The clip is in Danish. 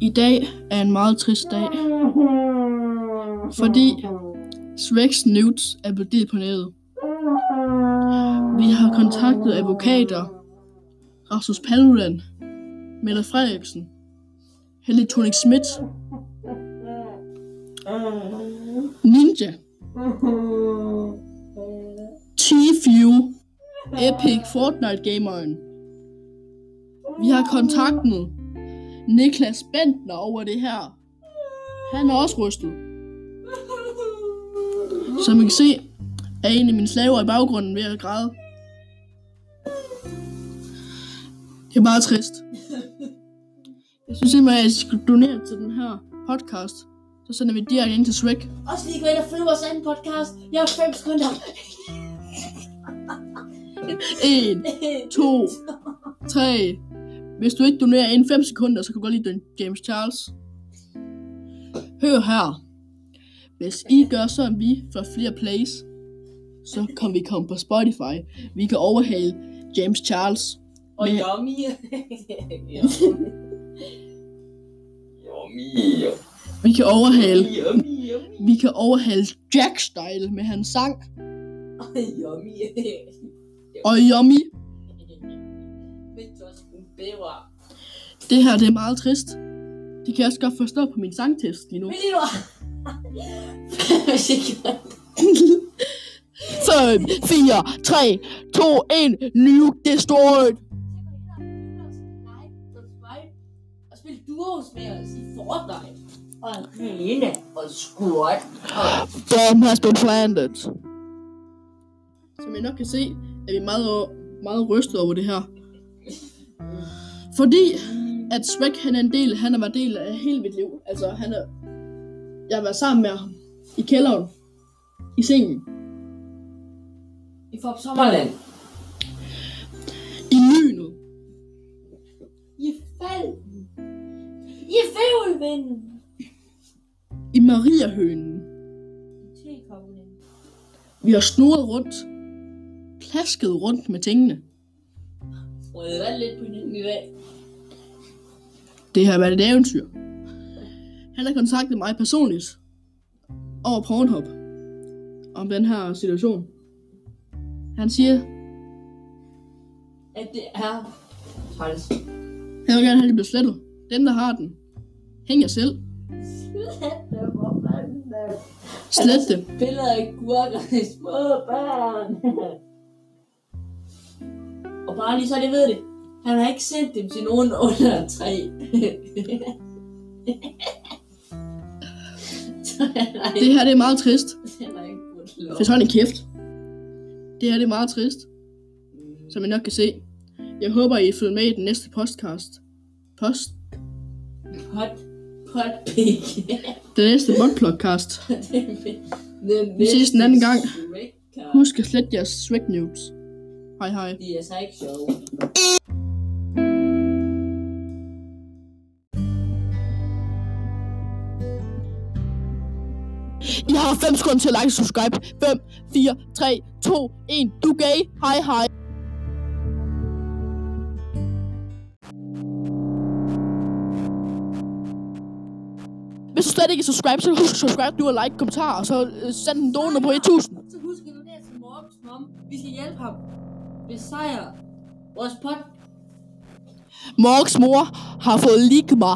I dag er en meget trist dag, fordi Svex nudes er blevet på nettet. Vi har kontaktet advokater, Rasmus Paludan, Mette Frederiksen, Helle Thorning Schmidt, Ninja, T-Few, Epic Fortnite gameren. Vi har kontaktet Niklas Bentner over det her. Han er også rystet. Som I kan se, er en af mine slaver i baggrunden ved at græde. Det er meget trist. Jeg synes simpelthen, at I skal donere til den her podcast. Så sender vi direkte ind til Shrek. Også lige gå ind og følge vores anden podcast. Jeg har 5 sekunder. 1, 2, 3. Hvis du ikke donerer inden 5 sekunder, så kan du godt lide den James Charles. Hør her. Hvis I gør som vi får flere plays, så kan vi komme på Spotify. Vi kan overhale James Charles. Og Men- yummy. Yummy. Vi kan overhale, Yummy, yummy. vi kan overhale Jack Style med hans sang. Yummy. Og Yummy. Med Bieber. Det her, det er meget trist. De kan også godt forstå på min sangtest lige nu. Men lige nu. Fem sekunder. 5, 4, 3, 2, 1, nuke destroyed. Og spille duos med os i Fortnite. Og alene og squat. Og Bomb has been planted. Som I nok kan se, er vi meget, meget rystet over det her. Fordi at Shrek, han er en del, han været del af hele mit liv. Altså, han er... Jeg været sammen med ham i kælderen. I sengen. I får Sommerland. I lynet. I falden. I fævelvinden. I Mariahønen. I. Vi har snurret rundt. Plasket rundt med tingene. Vand lidt på hinanden i dag. Det har været et eventyr. Han har kontaktet mig personligt over Pornhub om den her situation. Han siger, At det er træls. han vil gerne have, det bliver slettet. Den, der har den, hænger selv. Slet det. Billeder af gurker i små børn. Og bare lige så de ved det. Han har ikke sendt dem til nogen under tre. Det her det er meget trist. han har ikke fået lov. For hold en kæft. Det her det er meget trist, som I nok kan se. Jeg håber, I følger med i den næste podcast. Post. Pot, pot pig. Den næste podcast. Vi ses en anden gang. Husk at slette jeres Shrek News. Hej hej. De er så ikke sjove. I har 5 sekunder til at like og subscribe. 5, 4, 3, 2, 1. Du er gay. Hej hej. Hvis du slet ikke er subscribe, så husk at subscribe, du og like, kommentar, og så øh, send en donor på 1000. Så husk at donere til Morgens mom. Vi skal hjælpe ham. Besejre vores pot. Morgs mor har fået ligma.